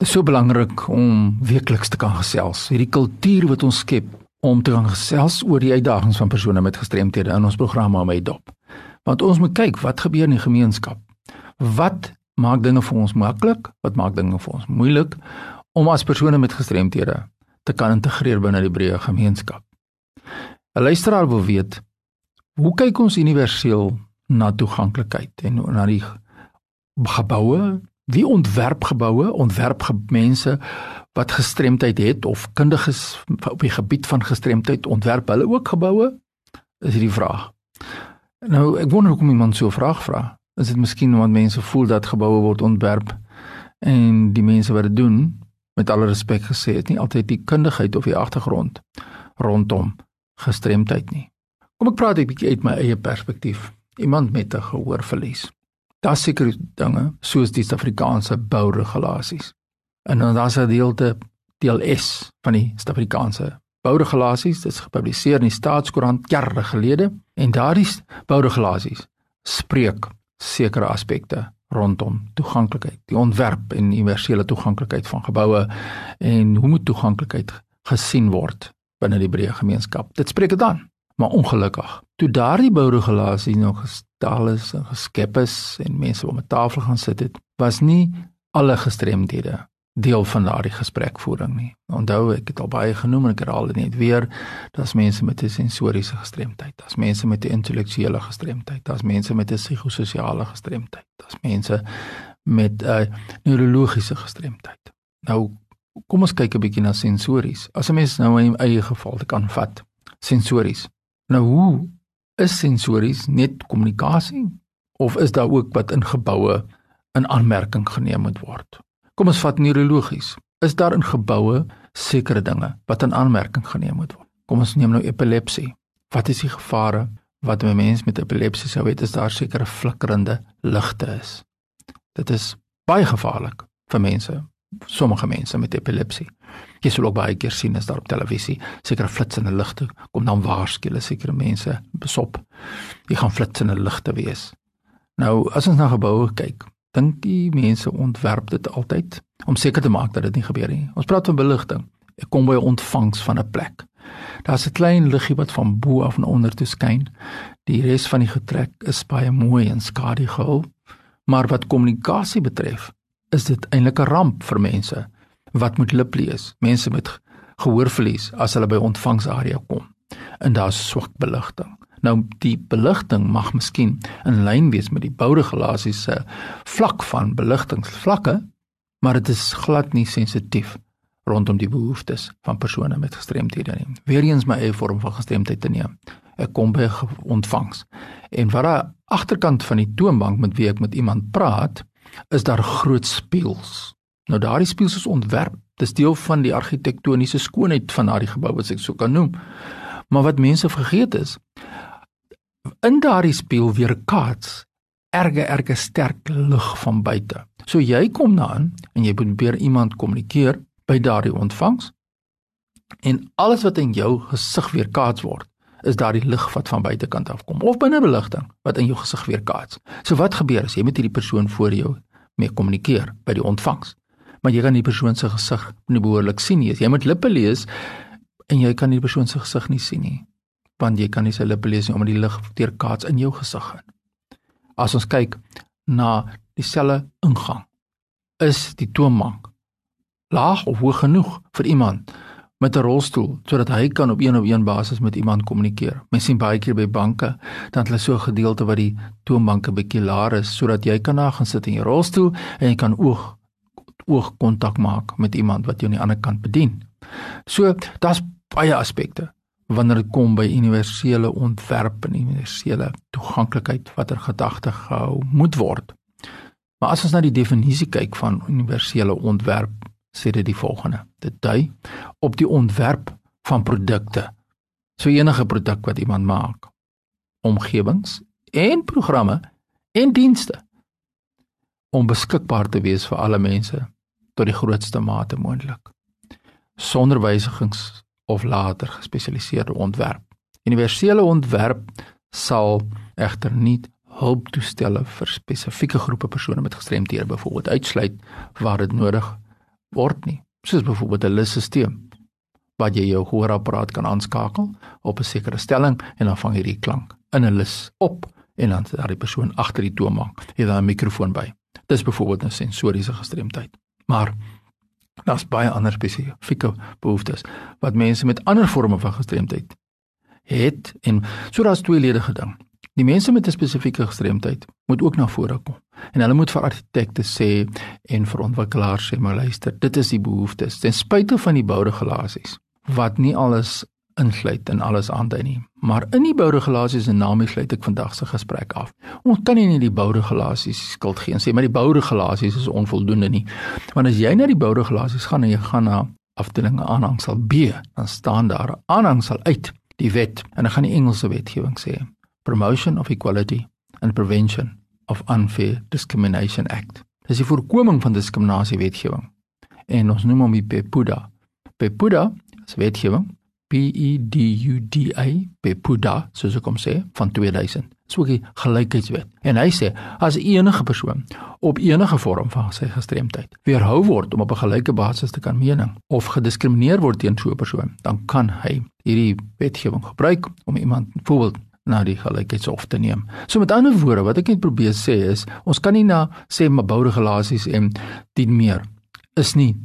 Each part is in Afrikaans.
Dit is so belangrik om weekliks te kan gesels. Hierdie kultuur wat ons skep om te kan gesels oor die uitdagings van persone met gestremthede in ons program om uit dop. Want ons moet kyk wat gebeur in die gemeenskap. Wat maak dinge vir ons maklik? Wat maak dinge vir ons moeilik om as persone met gestremthede te kan integreer binne die breë gemeenskap? 'n Luisteraar wil weet, hoe kyk ons universeel na toeganklikheid en na die geboue wie ontwerp geboue ontwerp mense wat gestremdheid het of kundiges op die gebied van gestremdheid ontwerp hulle ook geboue? Is hierdie vraag. Nou ek wonder hoekom iemand so 'n vraag vra. Is dit miskien omdat mense voel dat geboue word ontwerp en die mense wat dit doen met alle respek gesê het nie altyd die kundigheid of die agtergrond rondom gestremdheid nie. Kom ek praat 'n bietjie uit my eie perspektief. Iemand met 'n gehoorverlies Daar seker dinge soos die Suid-Afrikaanse bouregulasies. En dan daar's 'n deelte deel S van die Suid-Afrikaanse bouregulasies, dit is gepubliseer in die Staatskoerant jare gelede en daardie bouregulasies spreek sekere aspekte rondom toeganklikheid, die ontwerp en universele toeganklikheid van geboue en hoe moet toeganklikheid gesien word binne die breë gemeenskap. Dit spreek dit aan. Maar ongelukkig, toe daardie bouregulasie nog gestel is en geskep is en mense om 'n tafel gaan sit het, was nie alle gestremdhede deel van daardie gesprekvoering nie. Onthou ek het al baie genoem en ek herhaal dit net weer, daar's mense met 'n sensoriese gestremdheid, daar's mense met 'n intellektuele gestremdheid, daar's mense met 'n psigososiale gestremdheid, daar's mense met 'n neurologiese gestremdheid. Nou kom ons kyk 'n bietjie na sensories. As 'n mens nou in eie geval kan vat, sensories. Nou hoe is sensories net kommunikasie of is daar ook wat in geboue in aanmerking geneem moet word? Kom ons vat neurologies. Is daar in geboue sekere dinge wat in aanmerking geneem moet word? Kom ons neem nou epilepsie. Wat is die gevare wat 'n mens met epilepsie sou hê as daar sekere flikkerende ligte is? Dit is baie gevaarlik vir mense sommige mense met epilepsie. Jy sal ook baie keer sien as daar op televisie sekere flitsende ligte kom dan waarskynlik sekere mense besop. Jy gaan flitsende ligte wees. Nou as ons na geboue kyk, dink die mense ontwerp dit altyd om seker te maak dat dit nie gebeur nie. Ons praat van beligting. Ek kom by 'n ontvangs van 'n plek. Daar's 'n klein liggie wat van bo af na onder toe skyn. Die res van die getrek is baie mooi en skadu gehul. Maar wat kommunikasie betref, is dit eintlik 'n ramp vir mense wat moet lip lees. Mense met gehoorverlies as hulle by ontvangsarea kom. En daar's swak beligting. Nou die beligting mag miskien in lyn wees met die bouregulasies se vlak van beligtingsvlakke, maar dit is glad nie sensitief rondom die behoeftes van persone met gestremthede nie. Weereens my eie vorm van gestremdheid te neem. Ek kom by ontvangs. En wat daar agterkant van die toonbank met wie ek met iemand praat, is daar groot spieëls. Nou daardie spieëls is ontwerp. Dis deel van die argitektoniese skoonheid van daardie gebou wat ek sou kan noem. Maar wat mense vergeet is in daardie spieël weer kaats erge erge sterk lig van buite. So jy kom daarin en jy probeer iemand kommunikeer by daardie ontvangs en alles wat in jou gesig weer kaats word is daardie lig wat van buitekant af kom of binnebeligting wat in jou gesig weer kaats. So wat gebeur as jy met hierdie persoon voor jou mee kommunikeer by die ontvangs? Maar jy kan die persoon se gesig nie behoorlik sien nie. Jy moet lippe lees en jy kan die persoon se gesig nie sien nie. Want jy kan nie sy lippe lees nie omdat die lig deur kaats in jou gesig in. As ons kyk na dieselfde ingang is die toonbank laag of hoog genoeg vir iemand met 'n rolstoel sodat hy kan op een-op-een basis met iemand kommunikeer. Mens sien baie keer by banke dat hulle so 'n gedeelte wat die toonbanke bietjie laer is sodat jy kan daar gaan sit in jou rolstoel en jy kan oog oog kontak maak met iemand wat jou aan die ander kant bedien. So, daar's baie aspekte wanneer dit kom by universele ontwerp en universele toeganklikheid wat er gedagte gehou moet word. Maar as ons na die definisie kyk van universele ontwerp sê dit die volgende. Dit dui op die ontwerp van produkte. So enige produk wat iemand maak, omgewings en programme en dienste om beskikbaar te wees vir alle mense tot die grootste mate moontlik sonder wysigings of later gespesialiseerde ontwerp. Universele ontwerp sal egter nie hulptoestelle vir spesifieke groepe persone met gestremthede byvoorbeeld uitsluit waar dit nodig word nie. Soos byvoorbeeld 'n lusstelsel wat jy jou gehoorapparaat kan aanskakel op 'n sekere stelling en dan vang hierdie klank in 'n lus op en dan daar die persoon agter die toon maak. Jy het daar 'n mikrofoon by. Dis byvoorbeeld 'n sensoriese gestremdheid. Maar daar's baie ander spesifieke behoeftes wat mense met ander vorme van gestremdheid het en so daar's tweeledige ding. Die mense met 'n spesifieke gestremdheid moet ook na vore kom. En hulle moet vir argitekte sê en vir ontwikkelaars sê, maar luister, dit is die behoeftes. Ten spyte van die bouregulasies wat nie alles insluit en alles aandui nie. Maar in die bouregulasies en daarmee sluit ek vandag se gesprek af. Ons kan nie net die bouregulasies skuld gee en sê maar die bouregulasies is onvoldoende nie. Want as jy na die bouregulasies gaan en jy gaan na afdelinge aanhangsel B, dan staan daar aanhangsel uit die wet en dan gaan die Engelse wetgewing sê Promotion of Equality and Prevention of Unfair Discrimination Act. Dis die voorkoming van diskriminasie wetgewing. En ons noem hom die PEPUDA. PEPUDA is wetgewing P E D U D A PEPUDA soos ek kom sê van 2000. Dis ook die gelykheidswet. En hy sê as enige persoon op enige vorm van sy gestremdheid weerhou word om op 'n gelyke basis te kan mening of gediskrimineer word teen so 'n persoon, dan kan hy hierdie wetgewing gebruik om iemand byvoorbeeld na die gelykheidshof te neem. So met ander woorde, wat ek net probeer sê is, ons kan nie na sê my bouregulasies en dien meer is nie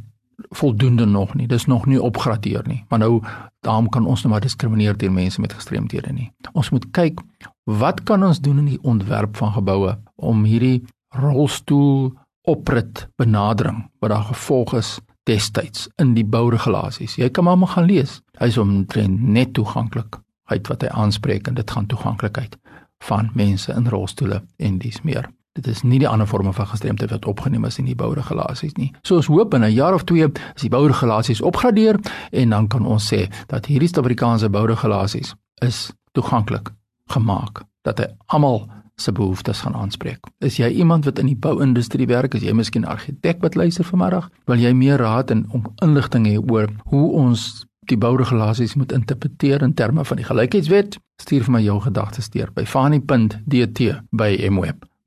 voldoende nog nie. Dis nog nie opgradeer nie. Maar nou daarom kan ons nou maar diskrimineer teen mense met gestremthede nie. Ons moet kyk wat kan ons doen in die ontwerp van geboue om hierdie rolstoel oprit benadering wat daar gevolg is destyds in die bouregulasies. Jy kan maar maar gaan lees. Hy is omtrent net toeganklik uit wat hy aanspreek en dit gaan toeganklikheid van mense in rolstoele en dis meer. Dit is nie die ander forme van gestremdheid wat opgeneem is in die bouregulasies nie. So ons hoop in 'n jaar of twee is die bouregulasies opgradeer en dan kan ons sê dat hierdie Suid-Afrikaanse bouregulasies is toeganklik gemaak dat hy almal se behoeftes gaan aanspreek. Is jy iemand wat in die bouindustrie werk, is jy miskien 'n argitek wat luister vanmiddag, wil jy meer raad en inligting hê oor hoe ons die bouregulasies moet interpreteer in terme van die gelykheidswet, stuur vir my jou gedagtes deur by fani.dt by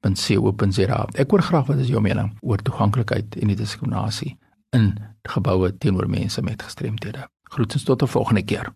mweb.co.za. Ek hoor graag wat is jou mening oor toeganklikheid en die diskriminasie in geboue teenoor mense met gestremthede. Groetens tot 'n volgende keer.